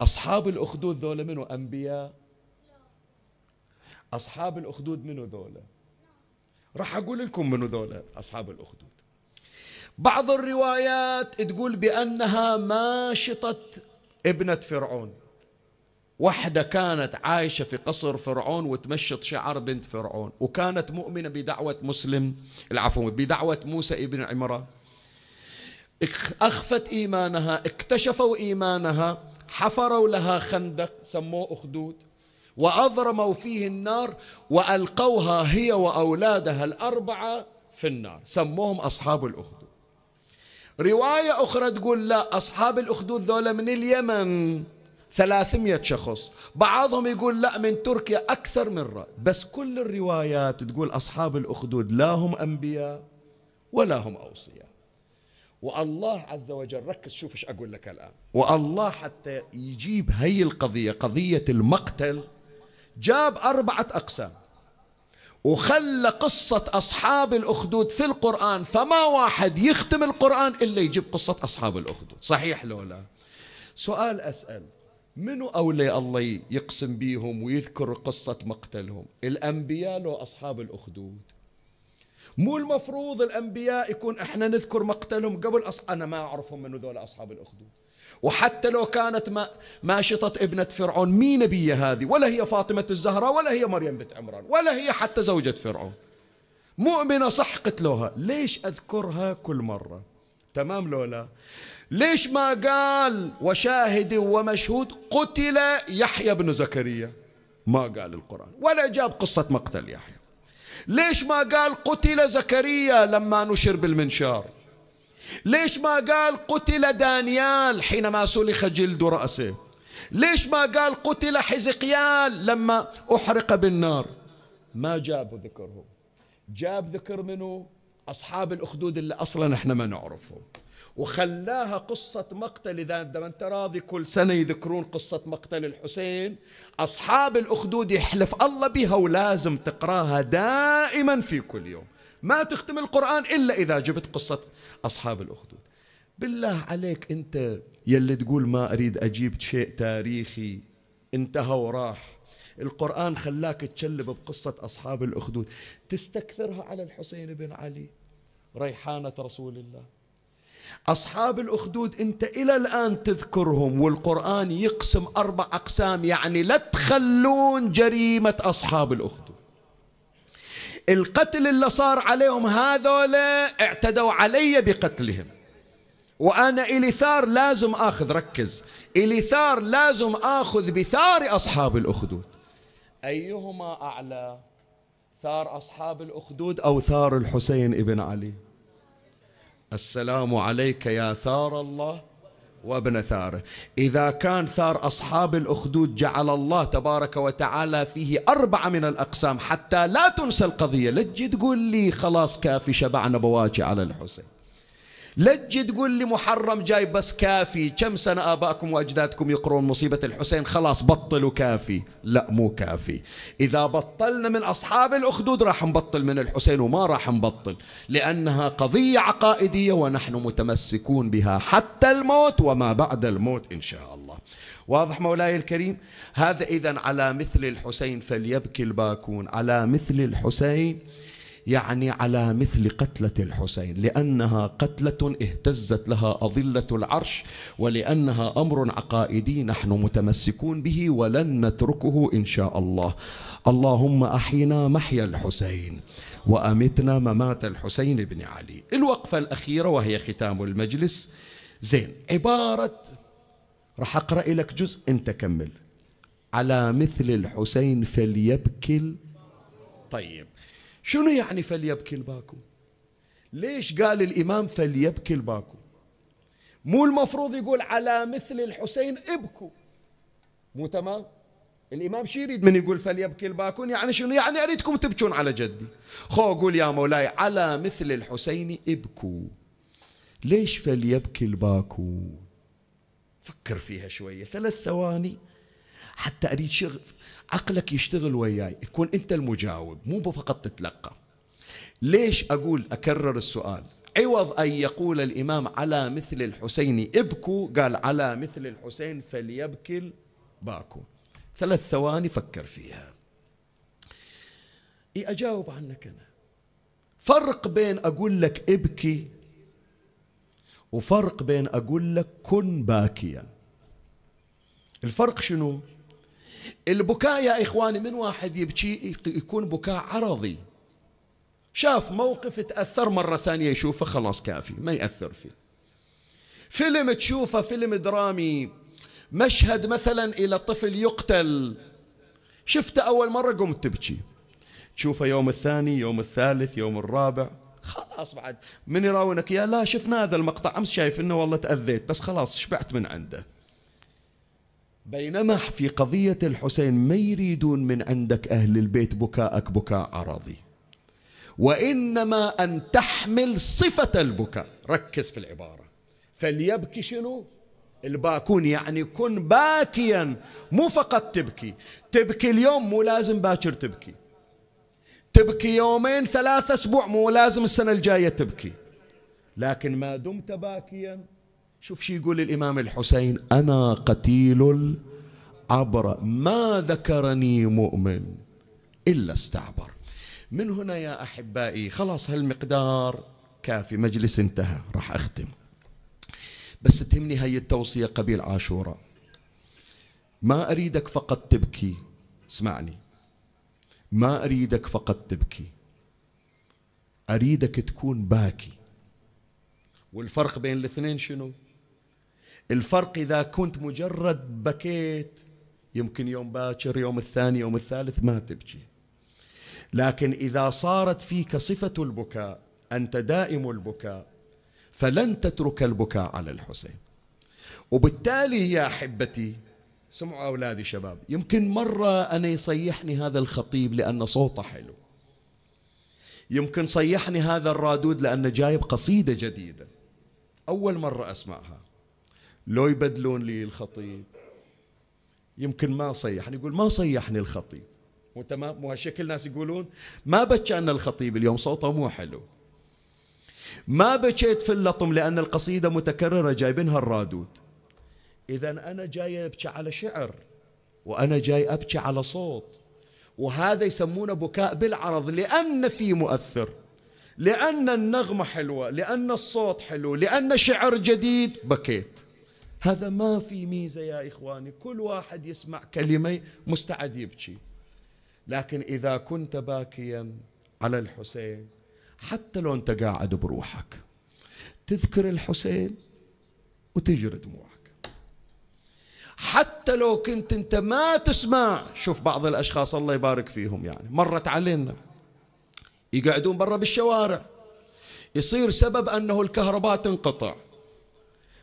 أصحاب الأخدود ذولا منو؟ أنبياء؟ أصحاب الأخدود منو ذولا؟ راح أقول لكم منو ذولا أصحاب الأخدود. بعض الروايات تقول بأنها ماشطة ابنة فرعون. وحدة كانت عايشة في قصر فرعون وتمشط شعر بنت فرعون وكانت مؤمنة بدعوة مسلم العفو بدعوة موسى ابن عمران. أخفت إيمانها اكتشفوا إيمانها حفروا لها خندق سموه أخدود وأضرموا فيه النار وألقوها هي وأولادها الأربعة في النار. سموهم أصحاب الأخدود. رواية أخرى تقول لا أصحاب الأخدود ذولا من اليمن. ثلاثمية شخص. بعضهم يقول لا من تركيا أكثر من رأي. بس كل الروايات تقول أصحاب الأخدود لا هم أنبياء ولا هم أوصياء. والله عز وجل ركز شوف إيش أقول لك الآن. والله حتى يجيب هي القضية قضية المقتل جاب أربعة أقسام. وخلى قصة أصحاب الأخدود في القرآن فما واحد يختم القرآن إلا يجيب قصة أصحاب الأخدود. صحيح لو لا؟ سؤال أسأل. منو أولي الله يقسم بيهم ويذكر قصة مقتلهم؟ الأنبياء لو أصحاب الأخدود. مو المفروض الأنبياء يكون إحنا نذكر مقتلهم قبل أص... أنا ما أعرفهم من ذول أصحاب الأخدود. وحتى لو كانت ما ماشطة ابنة فرعون مين نبية هذه؟ ولا هي فاطمة الزهراء ولا هي مريم بنت عمران ولا هي حتى زوجة فرعون. مؤمنة صح قتلوها. ليش أذكرها كل مرة؟ تمام لولا؟ ليش ما قال وشاهد ومشهود قتل يحيى بن زكريا؟ ما قال القرآن ولا جاب قصة مقتل يحيى. ليش ما قال قتل زكريا لما نشر بالمنشار؟ ليش ما قال قتل دانيال حينما سلخ جلد رأسه؟ ليش ما قال قتل حزقيال لما أحرق بالنار؟ ما جابوا ذكرهم جاب ذكر منه أصحاب الأخدود اللي أصلا إحنا ما نعرفهم. وخلاها قصة مقتل. إذا أنت راضي كل سنة يذكرون قصة مقتل الحسين أصحاب الأخدود يحلف الله بها ولازم تقراها دائما في كل يوم. ما تختم القرآن إلا إذا جبت قصة أصحاب الأخدود. بالله عليك أنت يلي تقول ما أريد أجيب شيء تاريخي انتهى وراح. القرآن خلاك تشلب بقصة أصحاب الأخدود. تستكثرها على الحسين بن علي ريحانة رسول الله. أصحاب الأخدود أنت إلى الآن تذكرهم والقرآن يقسم أربع أقسام يعني لا تخلون جريمة أصحاب الأخدود. القتل اللي صار عليهم هذولا اعتدوا علي بقتلهم. وأنا إلي ثار لازم آخذ ركز. إلي ثار لازم آخذ بثار أصحاب الأخدود. أيهما أعلى ثار أصحاب الأخدود أو ثار الحسين ابن علي؟ السلام عليك يا ثار الله وابن ثاره. إذا كان ثار أصحاب الأخدود جعل الله تبارك وتعالى فيه أربعة من الأقسام حتى لا تنسى القضية. لجي تقول لي خلاص كافي شبعنا بواجي على الحسين. لجي تقول لي محرم جاي بس كافي. كم سنة آبائكم وأجدادكم يقرون مصيبة الحسين؟ خلاص بطلوا كافي. لا مو كافي. إذا بطلنا من أصحاب الأخدود راح نبطل من الحسين وما راح نبطل لأنها قضية عقائدية ونحن متمسكون بها حتى الموت وما بعد الموت إن شاء الله. واضح مولاي الكريم؟ هذا إذا على مثل الحسين فليبكي الباكون. على مثل الحسين يعني على مثل قتلة الحسين لأنها قتلة اهتزت لها أظلة العرش ولأنها أمر عقائدي نحن متمسكون به ولن نتركه إن شاء الله. اللهم أحينا محيا الحسين وأمتنا ممات الحسين بن علي. الوقفة الأخيرة وهي ختام المجلس. زين عبارة راح أقرأ لك جزء أنت كمل. على مثل الحسين فليبكي طيب. شنو يعني فليبكي الباكو؟ ليش قال الإمام فليبكي الباكو؟ مو المفروض يقول على مثل الحسين ابكوا مو تمام؟ الإمام شو يريد من يقول فليبكي الباكون؟ يعني شنو؟ يعني أريدكم تبكون على جدي. خو قول يا مولاي على مثل الحسين ابكوا ليش فليبكي الباكون فكر فيها شوية. ثلاث ثواني. حتى أريد شغل عقلك يشتغل وياي تكون أنت المجاوب مو فقط تتلقى. ليش أقول أكرر السؤال؟ عوض أن يقول الإمام على مثل الحسين ابكوا قال على مثل الحسين فليبكي باكو. ثلاث ثواني فكر فيها. إيه أجاوب عنك أنا. فرق بين أقول لك ابكي وفرق بين أقول لك كن باكيا. الفرق شنو؟ البكاء يا إخواني من واحد يبكي يكون بكاء عرضي. شاف موقف تأثر مرة ثانية يشوفه خلاص كافي ما يأثر فيه. فيلم تشوفه فيلم درامي مشهد مثلا إلى طفل يقتل. شفته أول مرة قمت تبكي. تشوفه يوم الثاني يوم الثالث يوم الرابع. خلاص بعد. من يراونك؟ يا لا شفنا هذا المقطع. أمس شايف إنه والله تأذيت بس خلاص شبعت من عنده. بينما في قضية الحسين ما يريدون من عندك أهل البيت بكاءك بكاء عرضي وإنما أن تحمل صفة البكاء. ركز في العبارة. فليبكي شنو؟ الباكون يعني كن باكيا مو فقط تبكي. تبكي اليوم مو لازم باكر تبكي. تبكي يومين ثلاثة أسبوع مو لازم السنة الجاية تبكي. لكن ما دمت باكيا شوف شي يقول الإمام الحسين أنا قتيل العبر ما ذكرني مؤمن إلا استعبر. من هنا يا أحبائي خلاص هالمقدار كافي مجلس انتهى راح أختم. بس تهمني هاي التوصية قبيل عاشوراء. ما أريدك فقط تبكي اسمعني. ما أريدك فقط تبكي أريدك تكون باكي. والفرق بين الاثنين شنو؟ الفرق إذا كنت مجرد بكيت يمكن يوم باكر يوم الثاني يوم الثالث ما تبكي. لكن إذا صارت فيك صفة البكاء أنت دائم البكاء فلن تترك البكاء على الحسين. وبالتالي يا أحبتي سمعوا أولادي شباب يمكن مرة أنا يصيحني هذا الخطيب لأن صوته حلو. يمكن صيحني هذا الرادود لأنه جايب قصيدة جديدة. أول مرة أسمعها. لو يبدلون لي الخطيب. يمكن ما صيحني يقول ما صيحني الخطيب. مو تمام؟ مو هالشكل ناس يقولون ما بكى أن الخطيب اليوم صوته مو حلو. ما بكيت في اللطم لأن القصيدة متكررة جايبينها الرادود. إذا أنا جاي أبكي على شعر وأنا جاي أبكي على صوت. وهذا يسمونه بكاء بالعرض لأن في مؤثر لأن النغمة حلوة لأن الصوت حلو لأن شعر جديد. بكيت. هذا ما في ميزة يا إخواني كل واحد يسمع كلمة مستعد يبكي. لكن إذا كنت باكيا على الحسين حتى لو أنت قاعد بروحك تذكر الحسين وتجري دموعك حتى لو كنت أنت ما تسمع شوف بعض الأشخاص الله يبارك فيهم يعني مرت علينا. يقعدون برا بالشوارع. يصير سبب أنه الكهرباء تنقطع.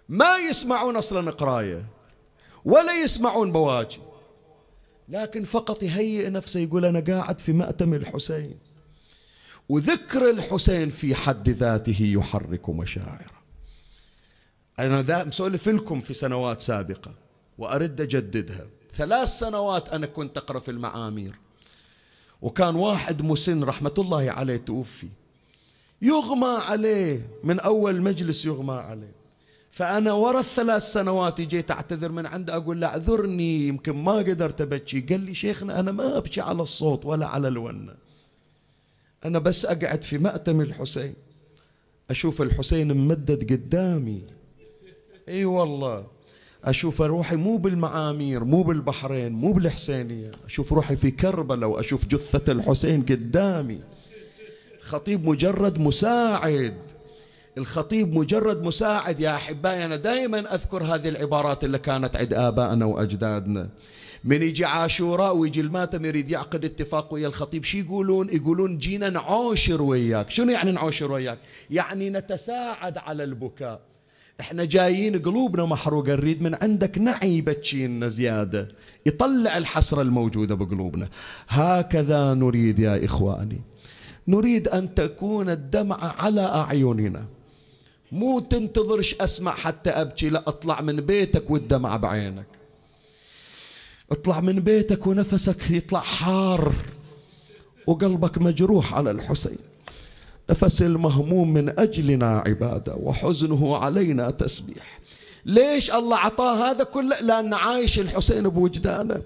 ما يسمعون أصلا قراية ولا يسمعون بواجي لكن فقط يهيئ نفسه يقول أنا قاعد في مأتم الحسين وذكر الحسين في حد ذاته يحرك مشاعره. أنا ذا مسولف لكم في سنوات سابقة وأرد أجددها. ثلاث سنوات أنا كنت أقرأ في المعامير وكان واحد مسن رحمة الله عليه توفي يغمى عليه من أول مجلس يغمى عليه. فأنا ورا الثلاث سنوات جيت أعتذر من عنده أقول له أعذرني يمكن ما قدرت أبكي. قال لي شيخنا أنا ما أبكي على الصوت ولا على الونة أنا بس أقعد في مأتم الحسين أشوف الحسين ممدد قدامي. إي والله أشوف روحي مو بالمعامير مو بالبحرين مو بالحسينية. أشوف روحي في كربلاء وأشوف جثة الحسين قدامي. خطيب مجرد مساعد. الخطيب مجرد مساعد يا أحبائي أنا دائما أذكر هذه العبارات اللي كانت عند آبائنا وأجدادنا. من يجي عاشوراء ويجي الماتم يريد يعقد اتفاق ويا الخطيب شو يقولون؟ يقولون جينا نعاشر وياك. شنو يعني نعاشر وياك؟ يعني نتساعد على البكاء. إحنا جايين قلوبنا محروقة نريد من عندك نعي يبكينا زيادة. يطلع الحسرة الموجودة بقلوبنا. هكذا نريد يا إخواني. نريد أن تكون الدمعة على أعيننا. مو تنتظرش أسمع حتى أبكي لا أطلع من بيتك والدمع بعينك. اطلع من بيتك ونفسك يطلع حار وقلبك مجروح على الحسين. نفس المهموم من أجلنا عبادة وحزنه علينا تسبيح. ليش الله عطاه هذا كله؟ لأن عايش الحسين بوجدانه.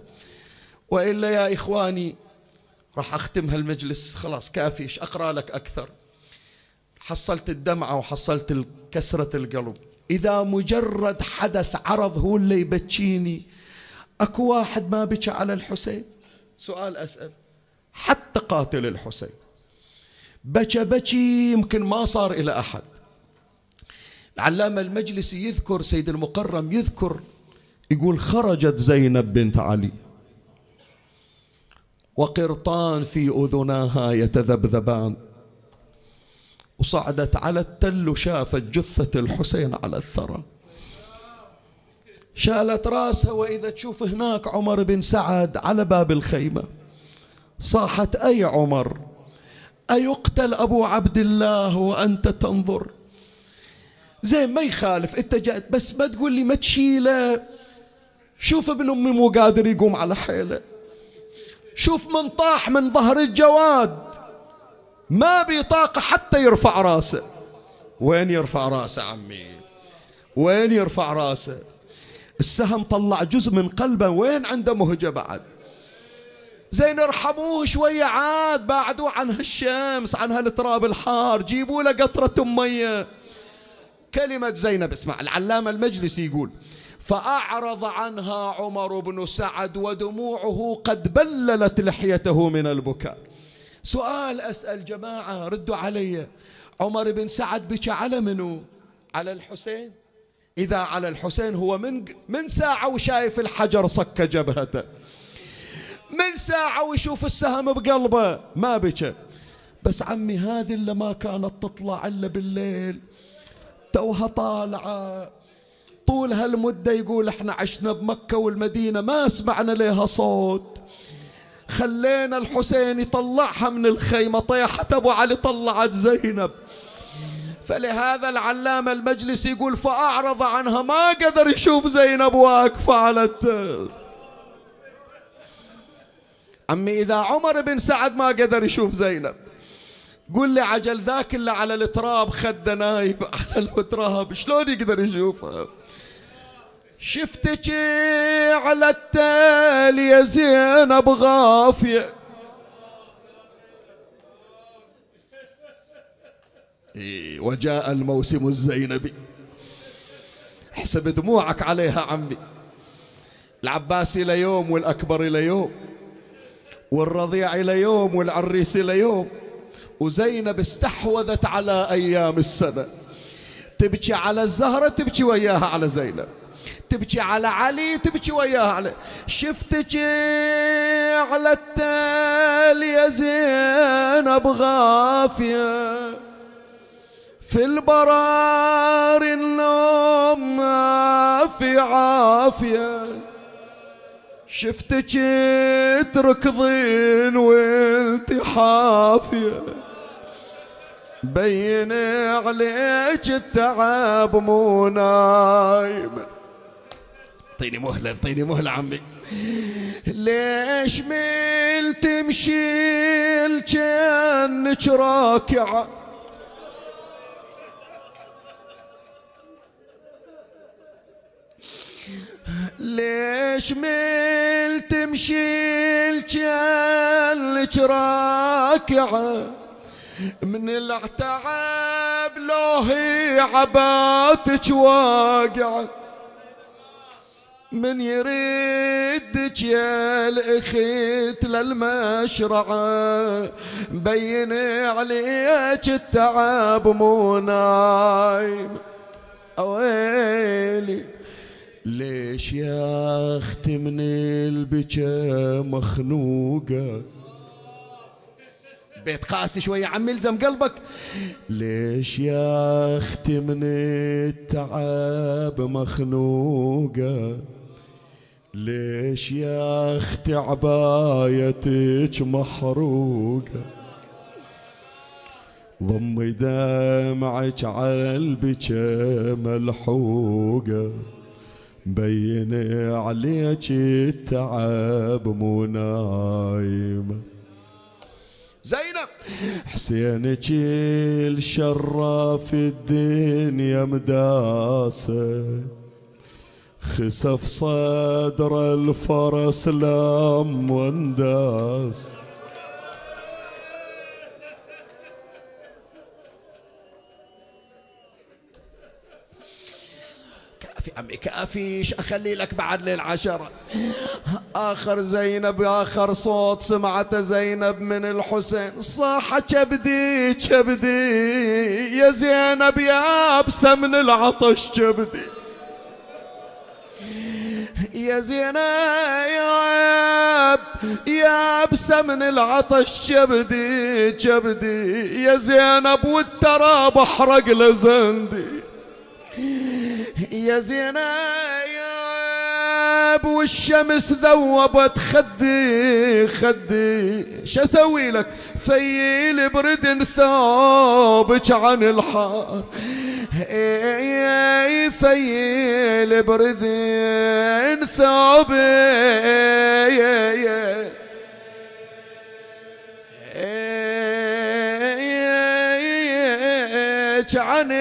وإلا يا إخواني راح أختم هالمجلس. خلاص كافيش أقرأ لك أكثر؟ حصلت الدمعة وحصلت كسرة القلب. إذا مجرد حدث عرض هو اللي يبكيني أكو واحد ما بكى على الحسين؟ سؤال أسأل. حتى قاتل الحسين. بكى بكي يمكن ما صار إلى أحد. العلامة المجلسي يذكر سيد المقرم يذكر يقول خرجت زينب بنت علي. وقرطان في أذناها يتذبذبان. وصعدت على التل وشافت جثة الحسين على الثرى. شالت راسها وإذا تشوف هناك عمر بن سعد على باب الخيمة. صاحت أي عمر؟ أيقتل أبو عبد الله وأنت تنظر؟ زين ما يخالف أنت جأت بس ما تقول لي ما تشيله. شوف ابن أمي مو قادر يقوم على حيله. شوف من طاح من ظهر الجواد. ما بيطاقة حتى يرفع راسه. وين يرفع راسه عمي؟ وين يرفع راسه؟ السهم طلع جزء من قلبه. وين عنده مهجة بعد؟ زين ارحموه شوية عاد بعدوا عن هالشمس عن هالتراب الحار. جيبوا له قطرة مية. كلمة زينب اسمع العلامة المجلسي يقول فأعرض عنها عمر بن سعد ودموعه قد بللت لحيته من البكاء. سؤال أسأل جماعة ردوا علي. عمر بن سعد بكى على منو؟ على الحسين. إذا على الحسين هو من من ساعة وشايف الحجر صك جبهته. من ساعة ويشوف السهم بقلبه ما بكى. بس عمي هذه اللي ما كانت تطلع إلا بالليل. توها طالعة. طول هالمدة يقول إحنا عشنا بمكة والمدينة ما سمعنا لها صوت. خلينا الحسين يطلعها من الخيمة طيحة أبو علي طلعت زينب. فلهذا العلامة المجلس يقول فأعرض عنها ما قدر يشوف زينب واقفة على عمي إذا عمر بن سعد ما قدر يشوف زينب قول لي عجل ذاك اللي على التراب خده نايب على التراب شلون يقدر يشوفها؟ شفتك على التال يا زينب غافية. إيه وجاء الموسم الزينبي. احسب دموعك عليها عمي. العباس إلى يوم والأكبر إلى يوم والرضيع إلى يوم والعريس إلى يوم وزينب استحوذت على أيام السنة. تبكي على الزهرة تبكي وياها على زينب. تبكي على علي تبكي وياها على شفتك على التال يا زينب غافية. في البرار النوم ما في عافية. شفتك تركضين وانت حافية. بين عليك التعب مو نايم اعطيني مهلة اعطيني مهلة عمي. ليش ميل تمشي كأنك راكعة؟ ليش ميل تمشي كأنك راكعة؟ من التعب لو هي عباتك واقعة. من يريدك يا الأخيت للمشرعة بين عليك التعب مو نايم. أويلي ليش يا أختي من البكا مخنوقة؟ بيت قاسي شوية عم يلزم قلبك. ليش يا أختي من التعب مخنوقة؟ ليش يا أختي عبايتك محروقة؟ ضمي دمعك على البكا ملحوقة. مبينة عليك التعب مو نايمة زينب! حسينك الشرة في الدنيا مداسة. خسف صدر الفرس لم وانداس كافي عمي كافيش أخلي لك بعد للعشرة آخر زينب آخر صوت سمعته زينب من الحسين. صاح كبدي كبدي يا زينب يا أبسة من العطش كبدي يا زينب يا ابسه من العطش كبدي كبدي يا زينب والتراب احرق لزندي. يا زينب والشمس ذوبت خدي خدي شو أسوي لك فيل برد ثوبك عن الحار فيل برد ثوبك عن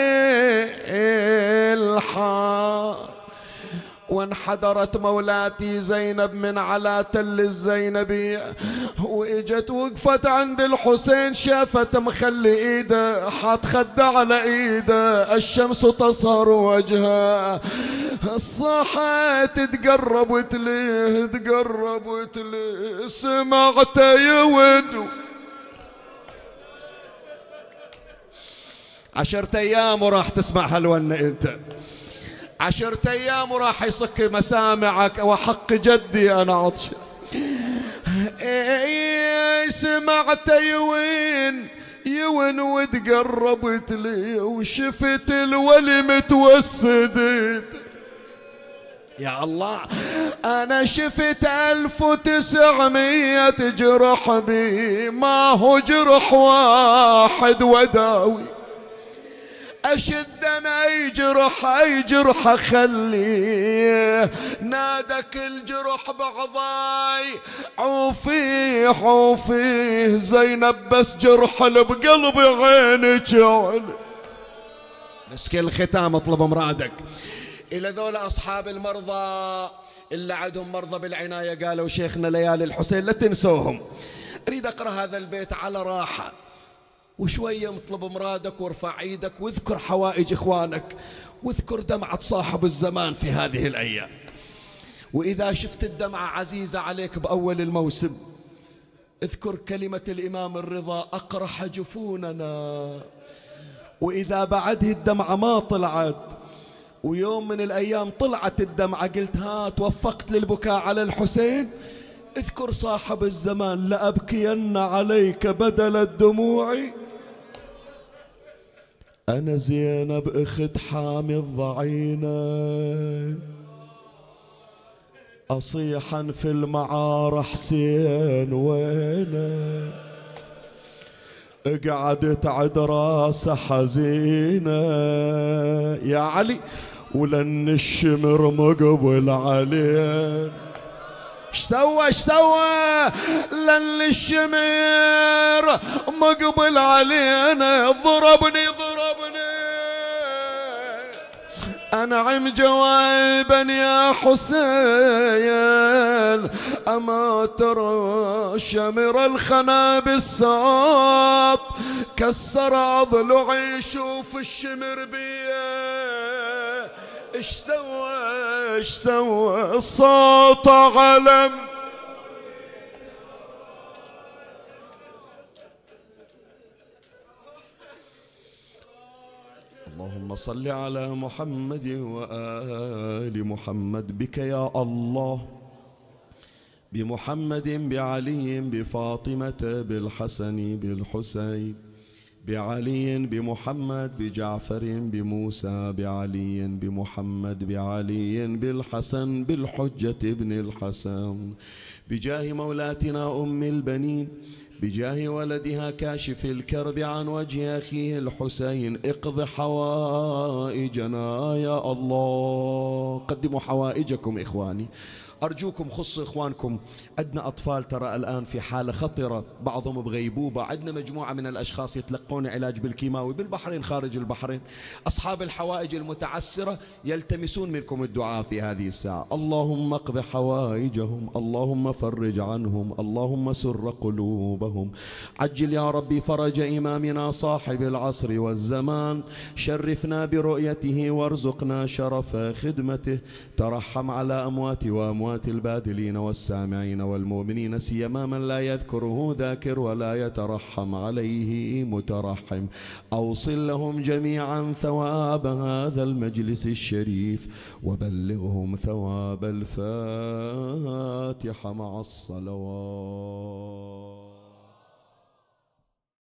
وانحدرت مولاتي زينب من على تل الزينبية وإجت وقفت عند الحسين شافت مخلي إيده حاط خده على إيده الشمس تصهر وجهها صاحت تقرب وتليه تقرب وتليه. سمعت يودو عشرة أيام وراح تسمع هالونة أنت. عشرة أيام وراح يصك مسامعك وحق جدي أنا عطش. إيه سمعت يوين يوين وتقربت لي وشفت الولي متوسدت يا الله أنا شفت ألف وتسعمية جرح بي ما هو جرح واحد وداوي. أشد أنا أي جرح أي جرح أخليه نادك الجرح بعضاي. عوفيه عوفيه زينب بس جرح بقلبي عينك مسك الختام اطلب مرادك إلى ذول أصحاب المرضى اللي عندهم مرضى بالعناية قالوا شيخنا ليالي الحسين لا تنسوهم. أريد أقرأ هذا البيت على راحة. وشوية مطلب مرادك وارفع إيدك واذكر حوائج إخوانك واذكر دمعة صاحب الزمان في هذه الأيام. وإذا شفت الدمعة عزيزة عليك بأول الموسم اذكر كلمة الإمام الرضا أقرح جفوننا. وإذا بعده الدمعة ما طلعت ويوم من الأيام طلعت الدمعة قلت ها توفقت للبكاء على الحسين. اذكر صاحب الزمان لأبكين عليك بدل الدموع. أنا زينب أخت حامي الضعينة. أصيحا في المعار حسين وينه. قعدت عد راسه حزينة. يا علي ولن الشمر مقبل عليه إيش سوى إيش سوى؟ لن الشمر مقبل علينا. ضربني ضربني أنعم جوابا يا حسين أما ترى شمر الخنا بالساط كسر أضلعي شوف الشمر بيه. إيش سوى إيش سوى؟ صوت علم. اللهم صل على محمد وآل محمد بك يا الله. بمحمد بعلي بفاطمة بالحسن بالحسين. بعلي بمحمد بجعفر بموسى. بعلي بمحمد بعلي بالحسن بالحجة ابن الحسن. بجاه مولاتنا أم البنين. بجاه ولدها كاشف الكرب عن وجه أخيه الحسين اقض حوائجنا يا الله. قدموا حوائجكم إخواني. أرجوكم خصوا إخوانكم عندنا أطفال ترى الآن في حالة خطرة بعضهم بغيبوبة عندنا مجموعة من الأشخاص يتلقون علاج بالكيماوي بالبحرين خارج البحرين. أصحاب الحوائج المتعسرة يلتمسون منكم الدعاء في هذه الساعة. اللهم اقض حوائجهم اللهم فرج عنهم اللهم سر قلوبهم. عجل يا ربي فرج إمامنا صاحب العصر والزمان. شرفنا برؤيته وارزقنا شرف خدمته. ترحم على أموات وأموات أموات البادلين والسامعين والمؤمنين سيما من لا يذكره ذاكر ولا يترحم عليه مترحم. أوصل لهم جميعا ثواب هذا المجلس الشريف وبلغهم ثواب الفاتحة مع الصلوات.